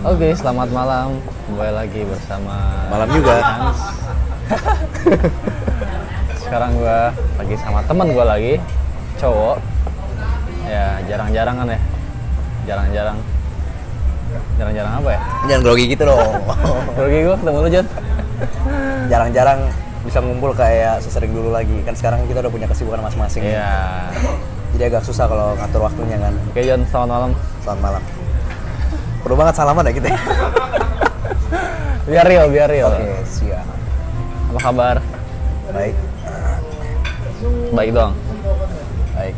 Oke, selamat malam. Kembali lagi bersama Malam juga. Hans. Sekarang gua lagi sama teman gua lagi, cowok. Ya, jarang-jarang kan ya. Jarang-jarang. Jarang-jarang apa ya? Jangan grogi gitu dong. Pergi gua ketemu lu, Jon. Jarang-jarang bisa ngumpul kayak sesering dulu lagi. Kan sekarang kita udah punya kesibukan masing-masing. Iya. Jadi agak susah kalau ngatur waktunya kan. Oke, Jon, selamat malam. Selamat malam. Perlu banget salaman ya kita. ya? Biar real, biar real. Oke, siap. Apa kabar? Baik. Baik dong. Baik.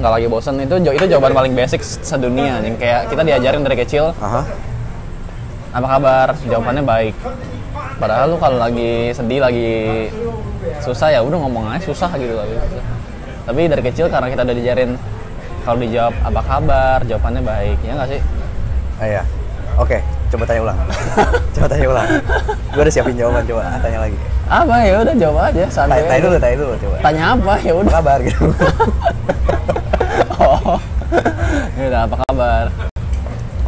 Nggak lagi bosen itu itu jawaban paling basic sedunia yang kayak kita diajarin dari kecil Aha. apa kabar jawabannya baik padahal lu kalau lagi sedih lagi susah ya udah ngomong aja susah gitu lagi tapi dari kecil karena kita udah diajarin kalau dijawab apa kabar jawabannya baik ya nggak sih Ah, iya. Oke, coba tanya ulang. coba tanya ulang. Gue udah siapin jawaban coba. Ah, Tanya lagi. apa ya udah jawab aja santai Tanya, tanya aja. dulu, tanya dulu coba. tanya apa ya udah kabar gitu. oh ya udah apa kabar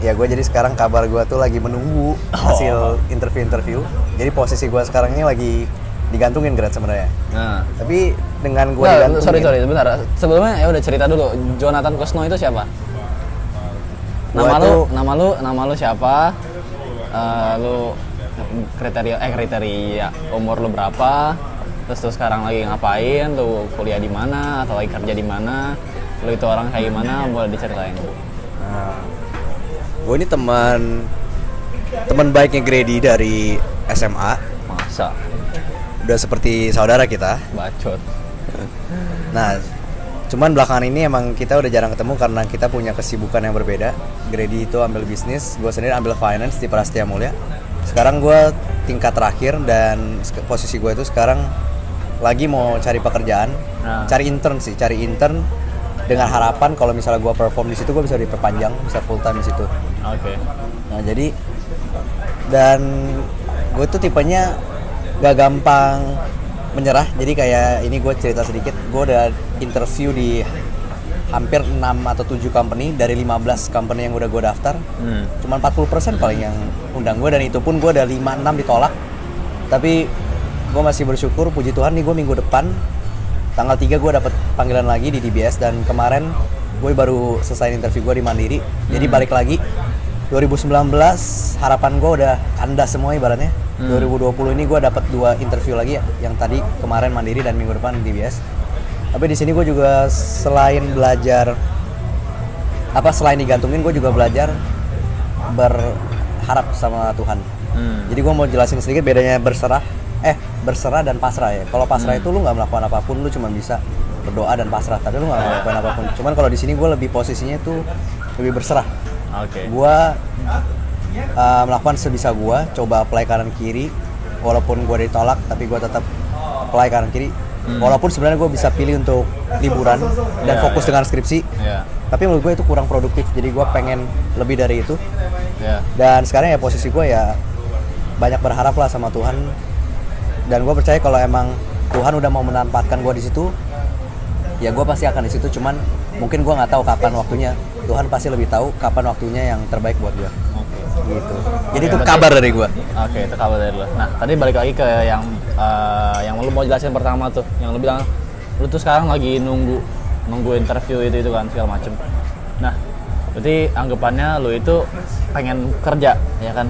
ya gue jadi sekarang kabar gue tuh lagi menunggu hasil interview-interview. Jadi posisi gue sekarang ini lagi digantungin grad sebenarnya. nah Tapi dengan gue Nggak, digantungin. sorry sorry sebentar sebelumnya ya udah cerita dulu Jonathan Kusno itu siapa nama lu nama lu nama lu siapa? Eh, lu kriteria eh kriteria umur lu berapa? Terus lu sekarang lagi ngapain? Lu kuliah di mana? Atau lagi kerja di mana? Lu itu orang kayak gimana? Boleh diceritain. Nah, gue ini teman teman baiknya Grady dari SMA. masa? Udah seperti saudara kita. bacot. Nah, cuman belakangan ini emang kita udah jarang ketemu karena kita punya kesibukan yang berbeda. Grady itu ambil bisnis, gue sendiri ambil finance di Prastia Mulia. Sekarang gue tingkat terakhir dan posisi gue itu sekarang lagi mau cari pekerjaan, Nah. cari intern sih, cari intern dengan harapan kalau misalnya gue perform di situ gue bisa diperpanjang, bisa full time di situ. oke Nah jadi dan gue tuh tipenya gak gampang menyerah. Jadi kayak ini gue cerita sedikit. Gue udah interview di hampir 6 atau 7 company dari 15 company yang udah gue daftar. hmm. Cuman 40% paling yang undang gue dan itu pun gue ada 5-6 ditolak. Tapi gue masih bersyukur puji Tuhan nih gue minggu depan tanggal 3 gue dapet panggilan lagi di DBS dan kemarin gue baru selesai interview gue di Mandiri. Jadi balik lagi 2019 harapan gue udah kandas semua ibaratnya. 2020 ini gue dapat dua interview lagi ya, yang tadi kemarin Mandiri dan minggu depan di DBS. Tapi di sini gue juga selain belajar apa selain digantungin gue juga belajar berharap sama Tuhan. Hmm. Jadi gue mau jelasin sedikit bedanya berserah, eh berserah dan pasrah ya. Kalau pasrah Hmm. itu lu nggak melakukan apa pun, lu cuma bisa berdoa dan pasrah. Tapi lu nggak melakukan apa pun. Cuman kalau di sini gue lebih posisinya tuh lebih berserah. oke Gue uh, melakukan sebisa gue, coba apply kanan kiri. Walaupun gue ditolak, tapi gue tetap apply kanan kiri. Hmm. Walaupun sebenarnya gue bisa pilih untuk liburan dan Ya, fokus ya. dengan skripsi. ya Tapi menurut gue itu kurang produktif. Jadi gue pengen lebih dari itu ya dan sekarang ya posisi gue ya banyak berharap lah sama Tuhan dan gue percaya kalau emang Tuhan udah mau menempatkan gue di situ ya gue pasti akan di situ cuman mungkin gue nggak tahu kapan waktunya Tuhan pasti lebih tahu kapan waktunya yang terbaik buat gue gitu jadi Oke, itu kabar dari gue Oke, itu kabar dari lo. Nah, tadi balik lagi ke yang eh, yang lu mau jelasin pertama tuh, yang lu bilang lu tuh sekarang lagi nunggu nunggu interview itu itu kan segala macem. Nah, berarti anggapannya lu itu pengen kerja, ya kan?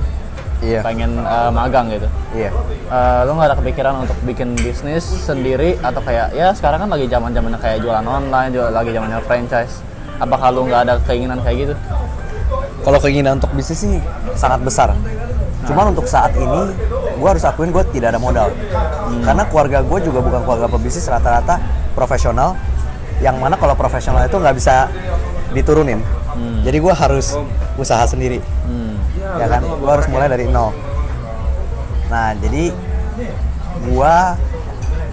iya Pengen eh, magang gitu. iya Eh, lu nggak ada kepikiran untuk bikin bisnis sendiri atau kayak ya sekarang kan lagi zaman zamannya kayak jualan online, juga lagi zamannya franchise. Apakah lu nggak ada keinginan kayak gitu? Kalau keinginan untuk bisnis sih sangat besar. Cuman untuk saat ini gue harus akuin gue tidak ada modal. Karena keluarga gue juga bukan keluarga pebisnis rata-rata profesional. Yang mana kalau profesional itu nggak bisa diturunin. Jadi gue harus usaha sendiri. Hmm. ya kan? Gue harus mulai dari nol. Nah jadi gue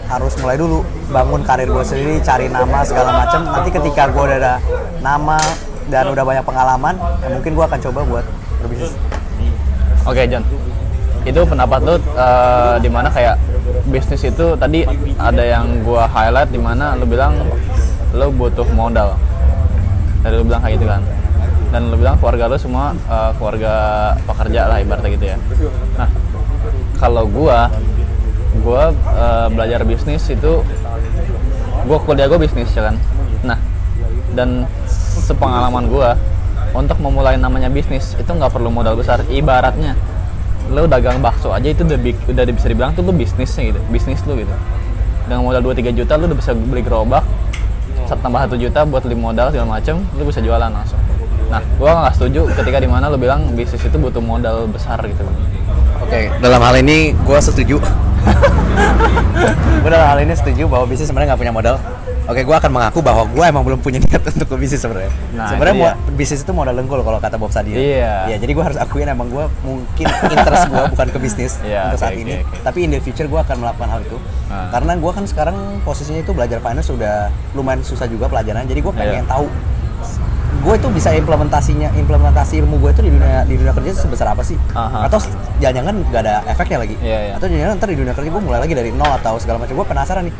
harus mulai dulu bangun karir gue sendiri cari nama segala macam. Nanti ketika gue udah ada nama dan udah banyak pengalaman ya mungkin gue akan coba buat berbisnis Oke John, itu pendapat lu eh, di mana kayak bisnis itu tadi ada yang gua highlight di mana lu bilang lu butuh modal. Tadi lu bilang kayak gitu kan. dan lu bilang keluarga lu semua uh, keluarga pekerja lah ibaratnya gitu ya nah kalau gua gua uh, belajar bisnis itu gua kuliah gua bisnis ya kan nah dan sepengalaman gua untuk memulai namanya bisnis itu nggak perlu modal besar. Ibaratnya lo dagang bakso aja itu udah, udah bisa dibilang tuh lo bisnisnya gitu bisnis lo gitu. Dengan modal 2-3 juta lo udah bisa beli gerobak. Satu tambah satu juta buat beli modal segala macem lo bisa jualan langsung. Nah gua nggak setuju ketika di mana lo bilang bisnis itu butuh modal besar gitu. Oke, dalam hal ini gue setuju. gue dalam hal ini setuju bahwa bisnis sebenarnya nggak punya modal. Oke, gue akan mengaku bahwa gue emang belum punya niat untuk ke bisnis sebenarnya. Nah, sebenarnya mo- bisnis itu modal dengkul kalau kata Bob Sadio. Iya. Iya, jadi gue harus akuin emang gue mungkin interest gue bukan ke bisnis Iya, untuk saat oke, ini. oke. Tapi in the future gue akan melakukan hal itu. Ah. Karena gue kan sekarang posisinya itu belajar finance sudah lumayan susah juga pelajaran. Jadi gue pengen Iya. tahu gue itu bisa implementasinya implementasi ilmu gue itu di dunia di dunia kerja sebesar apa sih Aha. atau jangan-jangan nggak ada efeknya lagi Iya, iya. atau jangan ntar di dunia kerja gue mulai lagi dari nol atau segala macam gue penasaran nih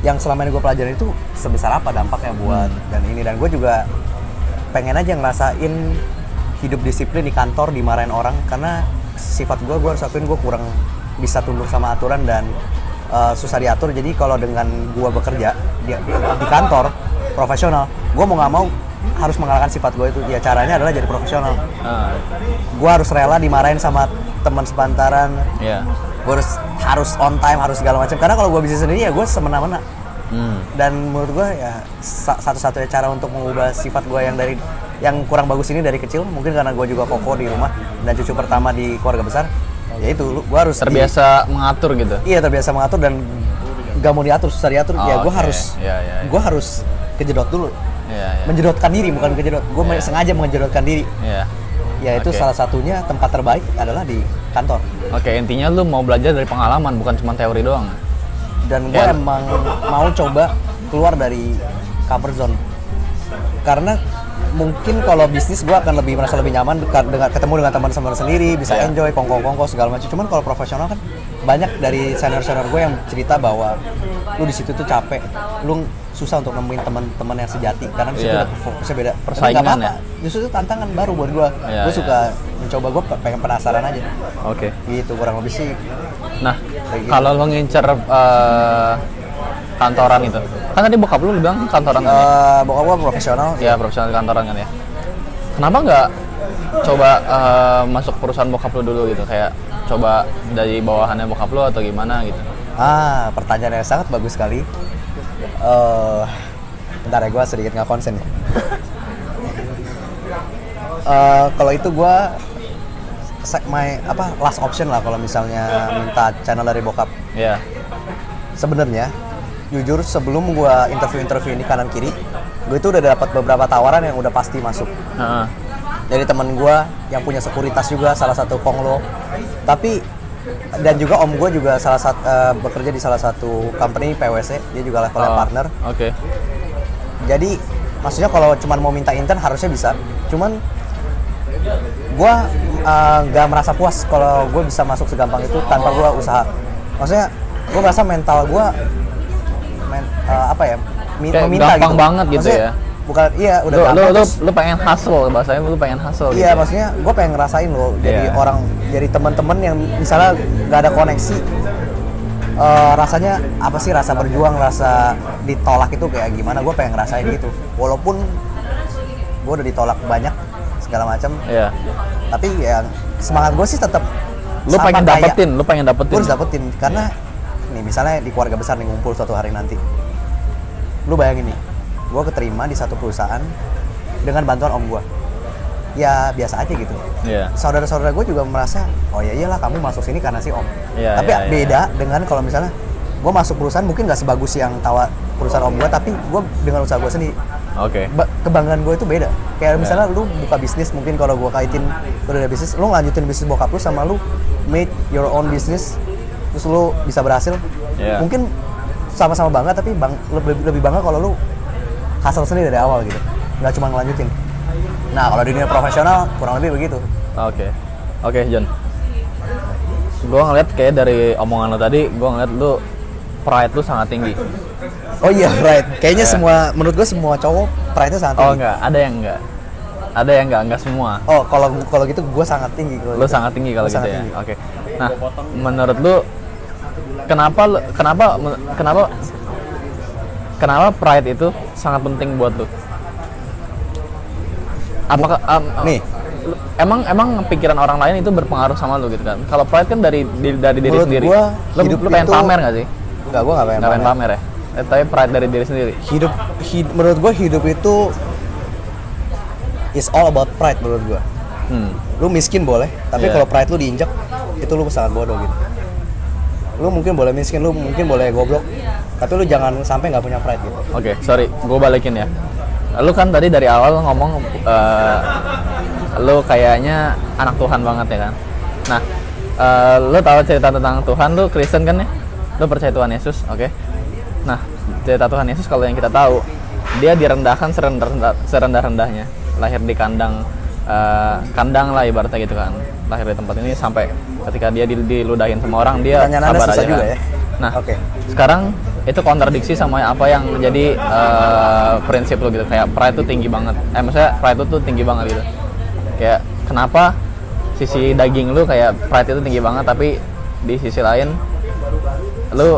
yang selama ini gue pelajarin itu sebesar apa dampaknya buat Hmm. dan ini. Dan gue juga pengen aja ngerasain hidup disiplin di kantor dimarahin orang karena sifat gue gue harus akuin gue kurang bisa tunduk sama aturan dan uh, susah diatur. Jadi kalau dengan gue bekerja di, di kantor profesional gue mau nggak mau harus mengalahkan sifat gue itu. Ya caranya adalah jadi profesional. Ah, gue harus rela dimarahin sama teman sepantaran iya gue harus harus on time harus segala macam karena kalau gue bisnis sendiri ya gue semena-mena hmm. dan menurut gue ya sa- satu-satunya cara untuk mengubah sifat gue yang dari yang kurang bagus ini dari kecil mungkin karena gue juga koko di rumah dan cucu pertama di keluarga besar ya itu gue harus di- terbiasa mengatur gitu iya terbiasa mengatur dan gak mau diatur susah diatur Oh, ya gue oke. harus Iya, iya, iya. gue harus kejedot dulu iya iya menjedotkan diri bukan kejedot gue Iya. sengaja menjedotkan diri iya ya itu Oke. salah satunya tempat terbaik adalah di kantor oke intinya lu mau belajar dari pengalaman bukan cuma teori doang dan gue Ya. emang mau coba keluar dari comfort zone karena mungkin kalau bisnis gue akan lebih merasa lebih nyaman dekat dengan ketemu dengan teman-teman sendiri bisa Ya. enjoy kongko-kongko segala macam cuman kalau profesional kan banyak dari senior-senior gue yang cerita bahwa lu di situ tuh capek lu susah untuk nemuin teman-teman yang sejati karena di situ Iya. udah fokusnya beda Persaingan ya? justru itu tantangan baru buat gue Iya, gue iya. suka mencoba gue pengen penasaran aja oke gitu kurang lebih sih Nah, gitu. kalau lo ngincer eh, kantoran itu, kan tadi bokap lu bilang kantoran kan ya? Eh, bokap gue profesional Ya, profesional di kantoran kan ya. Kenapa nggak coba eh, masuk perusahaan bokap lu dulu gitu, kayak coba dari bawahannya bokap lu atau gimana gitu? Ah, pertanyaan yang sangat bagus sekali. Eh, bentar ya, gue sedikit nggak konsen ya. Eh, kalau itu gue my apa last option lah kalau misalnya minta channel dari bokap. Ya, Sebenarnya, jujur sebelum gue interview-interview ini kanan kiri, gue itu udah dapat beberapa tawaran yang udah pasti masuk. Heeh. Dari temen gue yang punya sekuritas juga salah satu konglo. Tapi dan juga om gue juga salah satu bekerja di salah satu company PwC, dia juga levelnya Oh, partner. Oke. Jadi maksudnya kalau cuman mau minta intern harusnya bisa. Cuman gue nggak merasa puas kalau gue bisa masuk segampang itu tanpa gue usaha. Maksudnya gue merasa mental gue men- eh, apa ya mi- Kayak meminta gampang gitu. banget gitu Maksudnya ya. Bukan iya udah Lu, lu, lu, pengen hustle, bahasanya lu pengen hustle gitu. Iya, ya? maksudnya gue pengen ngerasain loh jadi Iya. orang, jadi teman-teman yang misalnya nggak ada koneksi, eh, rasanya apa sih rasa berjuang, rasa ditolak itu kayak gimana? Gue pengen ngerasain gitu. Walaupun gue udah ditolak banyak segala macam, Iya. tapi ya semangat gue sih tetap. Lu pengen dapetin, lu pengen dapetin. Gue harus dapetin karena nih misalnya di keluarga besar nih ngumpul suatu hari nanti. Lu bayangin nih, gue keterima di satu perusahaan dengan bantuan om gue. Ya biasa aja gitu Iya. saudara-saudara gue juga merasa oh ya iyalah kamu masuk sini karena si om Iya, tapi iya, iya. beda dengan kalau misalnya gue masuk perusahaan mungkin nggak sebagus yang tawa perusahaan om gue tapi gue dengan usaha gue sendiri Oke. Ba- kebanggaan gue itu beda kayak Iya. misalnya lu buka bisnis mungkin kalau gue kaitin lu udah ada bisnis lu lanjutin bisnis bokap lu sama lu made your own business terus lu bisa berhasil Iya. mungkin sama-sama bangga tapi bang, lebih, lebih bangga kalau lu hasil sendiri dari awal gitu nggak cuma ngelanjutin nah kalau di dunia profesional kurang lebih begitu Oke. Oke, John. Gua ngeliat kayak dari omongan lo tadi, gua ngeliat lu pride lu sangat tinggi. Oh iya, right. Kayaknya Iya. semua menurut gue semua cowok pride-nya sangat Oh tinggi. enggak, ada yang enggak. ada yang nggak nggak semua Oh, kalau kalau gitu gue sangat tinggi. kalau lu gitu. sangat tinggi kalau gitu ya oke nah menurut lu kenapa lu- kenapa kenapa kenapa pride itu sangat penting buat lu apakah am- Nih. emang emang pikiran orang lain itu berpengaruh sama lu gitu kan kalau pride kan dari di- dari diri Menurut sendiri gua, lu, hidup lu pengen itu- pamer nggak sih Enggak, gue nggak pengen. nggak pengen pamer. pamer ya Eh, tapi pride dari diri sendiri Hidup, hid- menurut gue hidup itu is all about pride menurut gue. hmm. Lu miskin boleh, tapi Iya. kalau pride lu diinjak, itu lu sangat bodoh gitu. Lu mungkin boleh miskin, lu mungkin boleh goblok, tapi lu jangan sampai nggak punya pride gitu. Oke, sorry, gue balikin ya. Lu kan tadi dari awal ngomong, eh, lu kayaknya anak Tuhan banget ya kan. Nah, eh, lu tahu cerita tentang Tuhan, lu Kristen kan ya? Lu percaya Tuhan Yesus, oke? Nah, cerita Tuhan Yesus kalau yang kita tahu, dia direndahkan serendah serendah-rendahnya, lahir di kandang, eh, kandang lah ibaratnya gitu kan, lahir di tempat ini sampai ketika dia di- diludahin sama orang, dia Pertanyaan sabar aja juga kan. ya. Nah, Oke. sekarang itu kontradiksi sama apa yang menjadi eh, prinsip lo gitu kayak pride itu tinggi banget eh maksudnya pride itu tuh tinggi banget gitu kayak kenapa sisi daging lu kayak pride itu tinggi banget tapi di sisi lain lu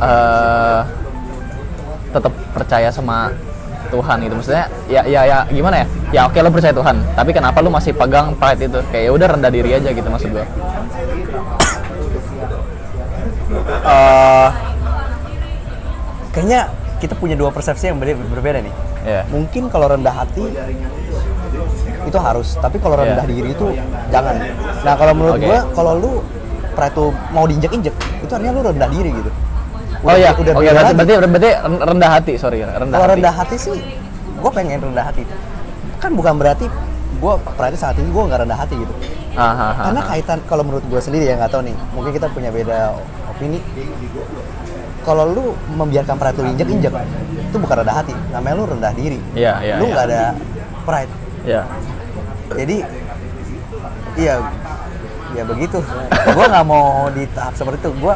eh tetap percaya sama Tuhan gitu maksudnya ya ya ya gimana ya ya oke lu percaya Tuhan tapi kenapa lu masih pegang pride itu kayak ya udah rendah diri aja gitu maksud gua Eh, kayaknya kita punya dua persepsi yang berbeda, berbeda nih. ya Mungkin kalau rendah hati itu harus, tapi kalau Iya. rendah diri itu jangan. Nah kalau menurut Oke. gua, kalau lu pride tuh mau diinjek-injek, itu artinya lu rendah diri gitu. Oh iya, udah oke beda berarti, berarti berarti rendah hati, sorry, rendah Kalau hati. rendah hati sih, gue pengen rendah hati. Kan bukan berarti gue pride sangat tinggi, gue nggak rendah hati gitu. Ah, ah, ah, Karena ah. kaitan kalau menurut gue sendiri ya nggak tahu nih, mungkin kita punya beda opini. Kalau lu membiarkan pride lu injek-injek, itu bukan rendah hati, namanya lu rendah diri. Iya, iya, Lu iya. nggak ada pride. Ya. Jadi, iya, ya begitu. gue nggak mau di tahap seperti itu. Gue,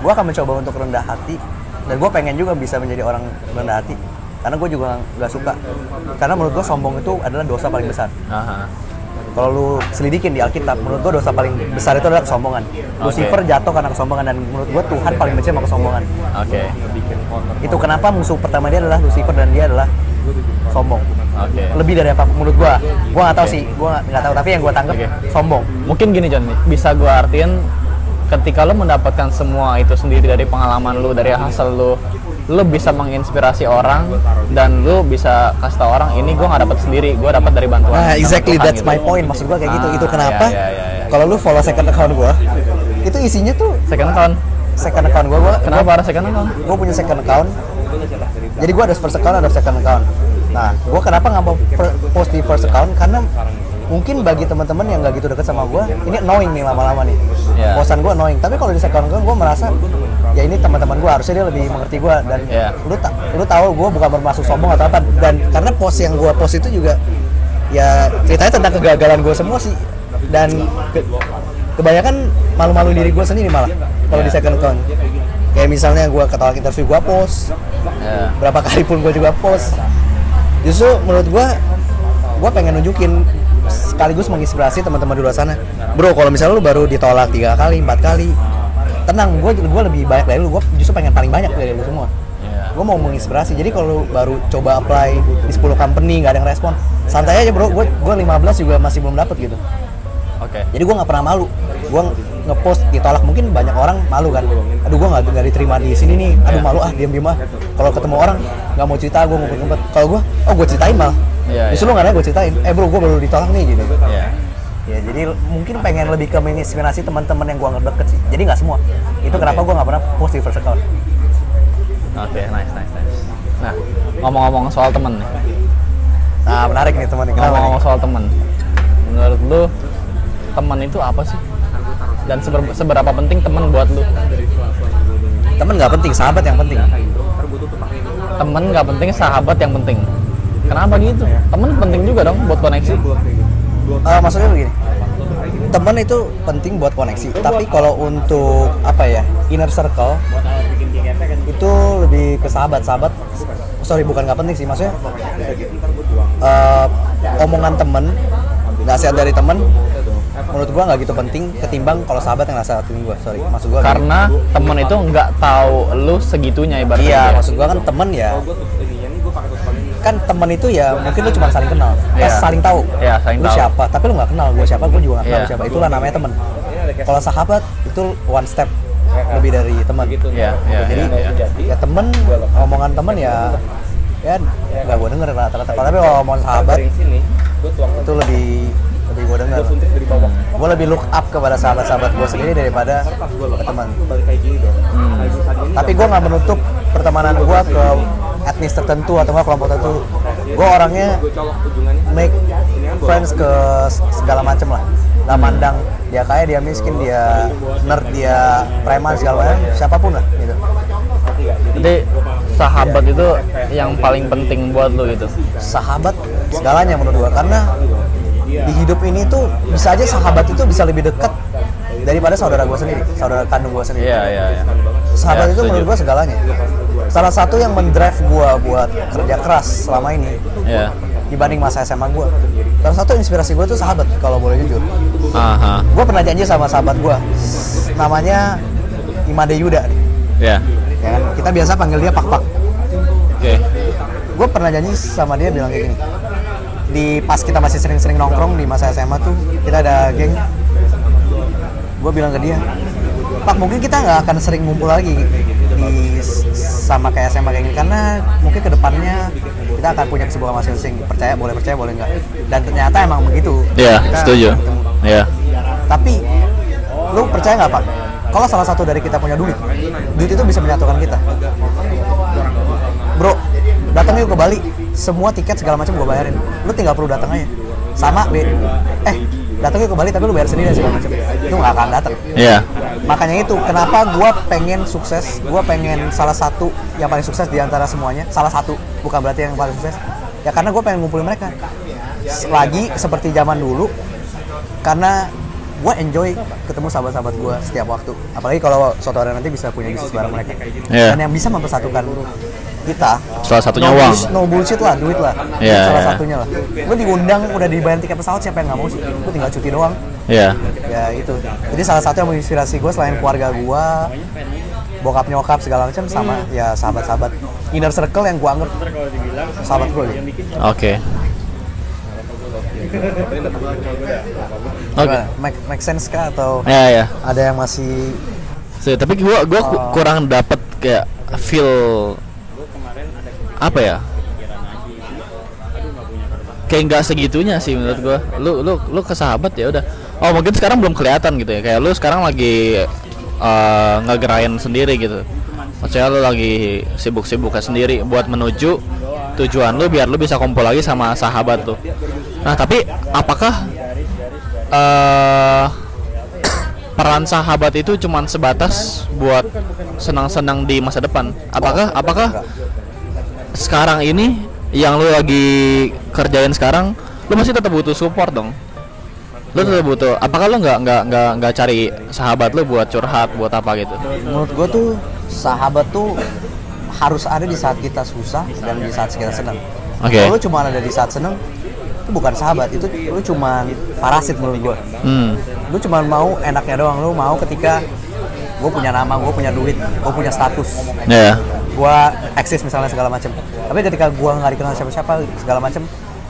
gue akan mencoba untuk rendah hati, dan gue pengen juga bisa menjadi orang rendah hati. Karena gue juga nggak suka. Karena menurut gue sombong itu adalah dosa paling besar. Aha. Kalau lu selidikin di Alkitab, menurut gua dosa paling besar itu adalah kesombongan. Lucifer jatuh karena kesombongan dan menurut gua Tuhan paling benci sama kesombongan. Oke. Itu kenapa musuh pertama dia adalah Lucifer dan dia adalah sombong. Oke. Lebih dari apa menurut gua. Gua nggak tahu sih, gua nggak- tahu tapi yang gua tangkap Oke. sombong. Mungkin gini John, bisa gua artiin ketika lo mendapatkan semua itu sendiri dari pengalaman lu, dari hasil lu, lu bisa menginspirasi orang dan lu bisa kasih tau orang ini gua nggak dapat sendiri, gua dapat dari bantuan. Nah, exactly Tuhan," that's gitu. my point. Maksud gua kayak gitu. Ah, Itu kenapa? iya, iya, iya. Kalau lu follow second account gua, itu isinya tuh Second account. second account gua, gua Kenapa ada second account? gue punya second account jadi gue ada first account ada second account nah gue kenapa nggak mau post di first account karena mungkin bagi teman-teman yang nggak gitu deket sama gue ini annoying nih lama-lama nih Iya. posan gue annoying tapi kalau di second account gue merasa ya ini teman-teman gue harusnya dia lebih mengerti gue dan Iya. lu tak lu tahu gue bukan bermaksud sombong atau apa dan karena post yang gue post itu juga ya ceritanya tentang kegagalan gue semua sih dan ke- kebanyakan malu-malu diri gue sendiri malah kalau di Iya. second account kayak misalnya gue ketolak interview gue post Ya. berapa kali pun gue juga post justru menurut gue gue pengen nunjukin sekaligus menginspirasi teman-teman di luar sana. Bro kalau misalnya lu baru ditolak tiga kali empat kali tenang gue gue lebih banyak dari lu. Gue justru pengen paling banyak dari lu semua. Ya. gue mau menginspirasi. Jadi kalau lu baru coba apply di 10 company nggak ada yang respon santai aja bro. Gue gue 15 juga masih belum dapet gitu. Oke. jadi gue nggak pernah malu. Gue ngepost ditolak. Mungkin banyak orang malu kan. Aduh gue nggak nggak diterima di sini nih. Aduh Iya. malu ah diam diam ah. Kalau ketemu orang nggak mau cerita gue ngumpet ngumpet kalau gue oh gue ceritain malah Iya, justru iya. lu nggak ada gue ceritain eh bro gue baru ditolak nih gitu Ya. ya jadi mungkin pengen lebih ke menginspirasi teman-teman yang gue nggak deket sih jadi nggak semua itu kenapa gue nggak pernah post di first account Oke, nice, nice, nice. Nah, ngomong-ngomong soal temen nih. nah menarik nih teman nih kenapa nih Ngomong-ngomong soal temen. Menurut lu temen itu apa sih? Dan seber- seberapa penting temen buat lu? temen nggak penting sahabat yang penting Temen nggak penting, sahabat yang penting. Kenapa gitu? Temen penting juga dong buat koneksi. Eh, maksudnya begini. Teman itu penting buat koneksi. Tapi kalau untuk apa ya inner circle itu lebih ke sahabat. Sahabat sorry bukan nggak penting sih maksudnya eh, omongan temen nasihat dari temen menurut gua nggak gitu penting ketimbang kalau sahabat yang nasihatin gua. Sorry maksud gua karena temen itu nggak tahu lu segitunya gitu. ibaratnya iya ya. maksud gua kan temen ya kan temen itu ya mungkin lu cuma saling kenal. Eh, Iya. saling tahu Iya, saling lu tahu. siapa? Tapi lu nggak kenal gua siapa? Gua juga nggak kenal lu siapa. Itulah namanya temen. Kalau sahabat itu one step lebih dari teman Iya, iya, jadi iya, iya. ya temen omongan temen ya ya nggak gua denger rata-rata tapi kalau omongan sahabat itu lebih lebih gue dengar gue lebih look up kepada sahabat-sahabat gue sendiri daripada ke teman Hmm. tapi gue nggak menutup pertemanan gue ke etnis tertentu atau nggak kelompok tertentu. Gue orangnya make friends ke segala macem lah. Nggak mandang. Dia kaya dia miskin dia nerd dia preman segala macam siapa pun lah gitu. Jadi sahabat itu yang paling penting buat lu gitu? Sahabat segalanya menurut gua. Karena di hidup ini tuh bisa aja sahabat itu bisa lebih dekat daripada saudara gua sendiri saudara kandung gua sendiri. Iya iya iya. Sahabat Ya, itu setuju. menurut gua segalanya salah satu yang mendrive gua buat kerja keras selama ini iya dibanding masa SMA gua. Salah satu inspirasi gua tuh sahabat kalau boleh jujur. Aha. Gua pernah janji sama sahabat gua namanya Imade Yuda. Nih. ya. Ya kan? Kita biasa panggil dia Pak Pak oke. Gue pernah janji sama dia bilang kayak gini. Di pas kita masih sering-sering nongkrong di masa SMA tuh kita ada geng. Gue bilang ke dia pak mungkin kita nggak akan sering ngumpul lagi di sama kayak SMA kayak gini karena mungkin ke depannya kita akan punya kesibukan masing-masing. Percaya boleh percaya boleh nggak. Dan ternyata emang begitu. Iya Kita setuju. ketemu. iya. Tapi lu percaya nggak pak? Kalau salah satu dari kita punya duit duit itu bisa menyatukan kita. Bro datang yuk ke Bali. Semua tiket segala macam gue bayarin. Lu tinggal perlu datang aja. Sama be eh datang yuk ke Bali tapi lu bayar sendiri dan segala macam. Itu nggak akan datang. Iya makanya itu kenapa gue pengen sukses? Gue pengen salah satu yang paling sukses di antara semuanya. Salah satu bukan berarti yang paling sukses. Ya karena gue pengen ngumpulin mereka. Lagi seperti zaman dulu karena gue enjoy ketemu sahabat-sahabat gue setiap waktu. Apalagi kalau suatu hari nanti bisa punya bisnis bareng mereka. Iya. dan yang bisa mempersatukan kita Salah satunya no uang. no bullshit lah duit lah. Iya, salah iya. satunya lah. Lu diundang udah dibayar tiket pesawat siapa yang nggak mau sih? Lu tinggal cuti doang. Iya. Ya itu. Jadi salah satu yang menginspirasi gue selain keluarga gue bokap nyokap segala macam sama ya sahabat-sahabat. Inner circle yang gue anggap sahabat gue gitu. oke oke. Make, make sense kah atau iya iya ada yang masih So, tapi gua gua ku- kurang dapet kayak feel apa ya? Kayak nggak segitunya sih menurut gua. Lu lu lu ke sahabat ya udah. Oh mungkin sekarang belum kelihatan gitu ya. Kayak lu sekarang lagi eh, ngegerain sendiri gitu. Maksudnya lu lagi sibuk-sibuknya sendiri buat menuju tujuan lu biar lu bisa kumpul lagi sama sahabat lu nah tapi apakah eh peran sahabat itu cuman sebatas buat senang-senang di masa depan. Apakah apakah sekarang ini yang lu lagi kerjain sekarang, lu masih tetap butuh support dong. Lu tetap butuh. Apakah lu nggak nggak nggak nggak cari sahabat lu buat curhat, buat apa gitu? menurut gue tuh sahabat tuh harus ada di saat kita susah dan di saat kita senang Oke. kalau lu cuma ada di saat senang itu bukan sahabat itu lu cuma parasit menurut gue Hmm. lu cuma mau enaknya doang lu mau ketika gue punya nama gue punya duit gue punya status. Ya. gue eksis misalnya segala macam tapi ketika gue nggak dikenal siapa siapa segala macam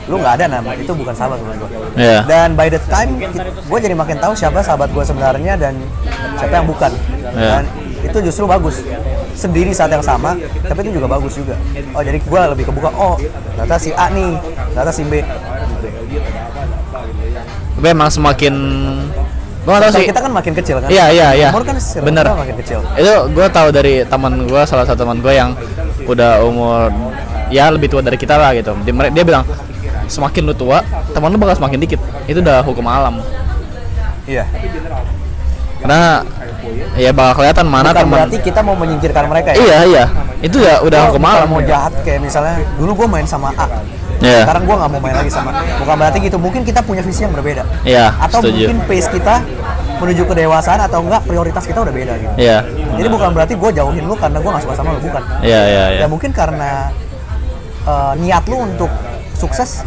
lu nggak ada nama. Itu bukan sahabat menurut gue Iya. dan by the time gue jadi makin tahu siapa sahabat gue sebenarnya dan siapa yang bukan. Iya. dan itu justru bagus. Sendiri saat yang sama tapi itu juga bagus juga. Oh jadi gue lebih kebuka oh ternyata si A nih ternyata si B Tapi emang semakin nggak tahu Circle sih. kita kan makin kecil kan Iya iya iya. umur kan Bener. makin kecil Itu gue tahu dari teman gue, salah satu teman gue yang udah umur ya lebih tua dari kita lah gitu. Dia, dia bilang semakin lu tua, teman lu bakal semakin dikit. Itu udah hukum alam. iya Karena ya bakal kelihatan mana bukan teman. berarti kita mau menyingkirkan mereka ya Iya iya. Itu ya udah hukum alam. mau jahat kayak misalnya dulu gue main sama A Iya. sekarang gue nggak mau main lagi sama bukan berarti gitu mungkin kita punya visi yang berbeda Iya, atau setuju. mungkin pace kita menuju kedewasaan atau enggak prioritas kita udah beda gitu Iya. jadi bukan berarti gue jauhin lu karena gue nggak suka sama lu bukan Iya iya iya. ya mungkin karena eh, niat lu untuk sukses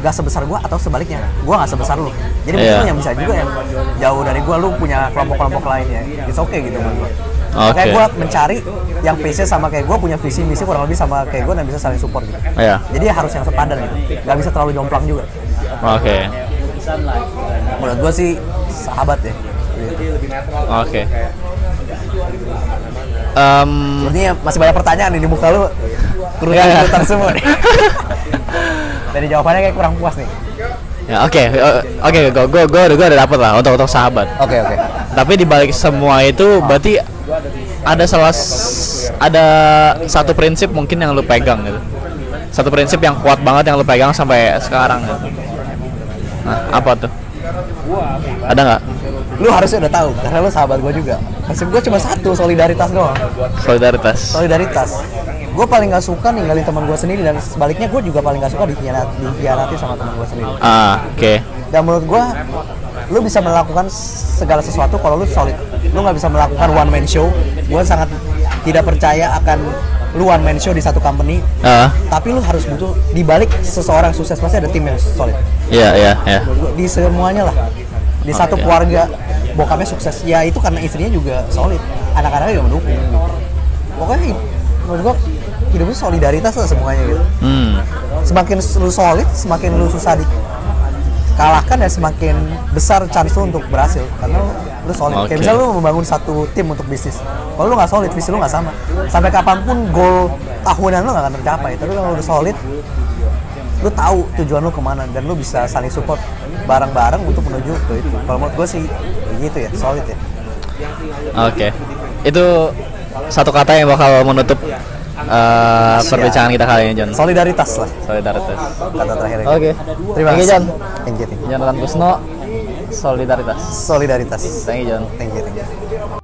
gak sebesar gue atau sebaliknya gue gak sebesar lu jadi Iya. mungkin yang bisa juga yang jauh dari gue lu punya kelompok-kelompok lainnya it's okay gitu menurut gue Oke. kayak gue mencari yang pace sama kayak gue punya visi misi kurang lebih sama kayak gue dan bisa saling support gitu Iya. jadi harus yang sepadan gitu gak bisa terlalu jomplang juga Oke. menurut gue sih sahabat ya gitu. Oke. Em, Sepertinya masih banyak pertanyaan nih di muka lu Iya, iya. kerutan semua nih dari jawabannya kayak kurang puas nih ya oke, O- oke, gue gue gue gue udah dapet lah untuk untuk sahabat. oke oke Tapi di balik semua itu berarti ada salah ada satu prinsip mungkin yang lu pegang gitu. Satu prinsip yang kuat banget yang lu pegang sampai sekarang gitu. Nah, apa tuh? Ada nggak? lu harusnya udah tahu karena lu sahabat gue juga prinsip gue cuma satu solidaritas doang Solidaritas. solidaritas gue paling gak suka ninggalin teman gue sendiri dan sebaliknya gue juga paling gak suka dikhianat, dikhianati sama teman gue sendiri Ah, oke. dan menurut gue lu bisa melakukan segala sesuatu kalau lu solid. Lu nggak bisa melakukan one man show. Gue sangat tidak percaya akan lu one man show di satu company. Ah, tapi lu harus butuh di balik seseorang sukses. Pasti ada tim yang solid. Iya iya iya. di semuanya lah. Di satu Oke. keluarga bokapnya sukses. Ya itu karena istrinya juga solid. Anak-anaknya juga mendukung. Pokoknya hi- menurut gua hidupnya solidaritas lah semuanya gitu. Hmm. semakin lu solid semakin lu susah di kalahkan ya semakin besar chance lu untuk berhasil. Karena lu, solid. Oke. kayak misalnya lu membangun satu tim untuk bisnis. Kalau lu nggak solid visi lu nggak sama. Sampai kapan pun goal tahunan lu nggak akan tercapai. Tapi kalau lu solid lu tahu tujuan lu ke mana dan lu bisa saling support bareng-bareng untuk menuju ke itu. Kalau menurut gue sih begitu ya. Solid ya. Oke. Itu satu kata yang bakal menutup eh, perbincangan kita kali ini, John. solidaritas lah Solidaritas. kata terakhirnya Oke. terima Thank you, kasih John. thank you thank you Jonathan Kusno, solidaritas. solidaritas Thank you, John. thank you thank you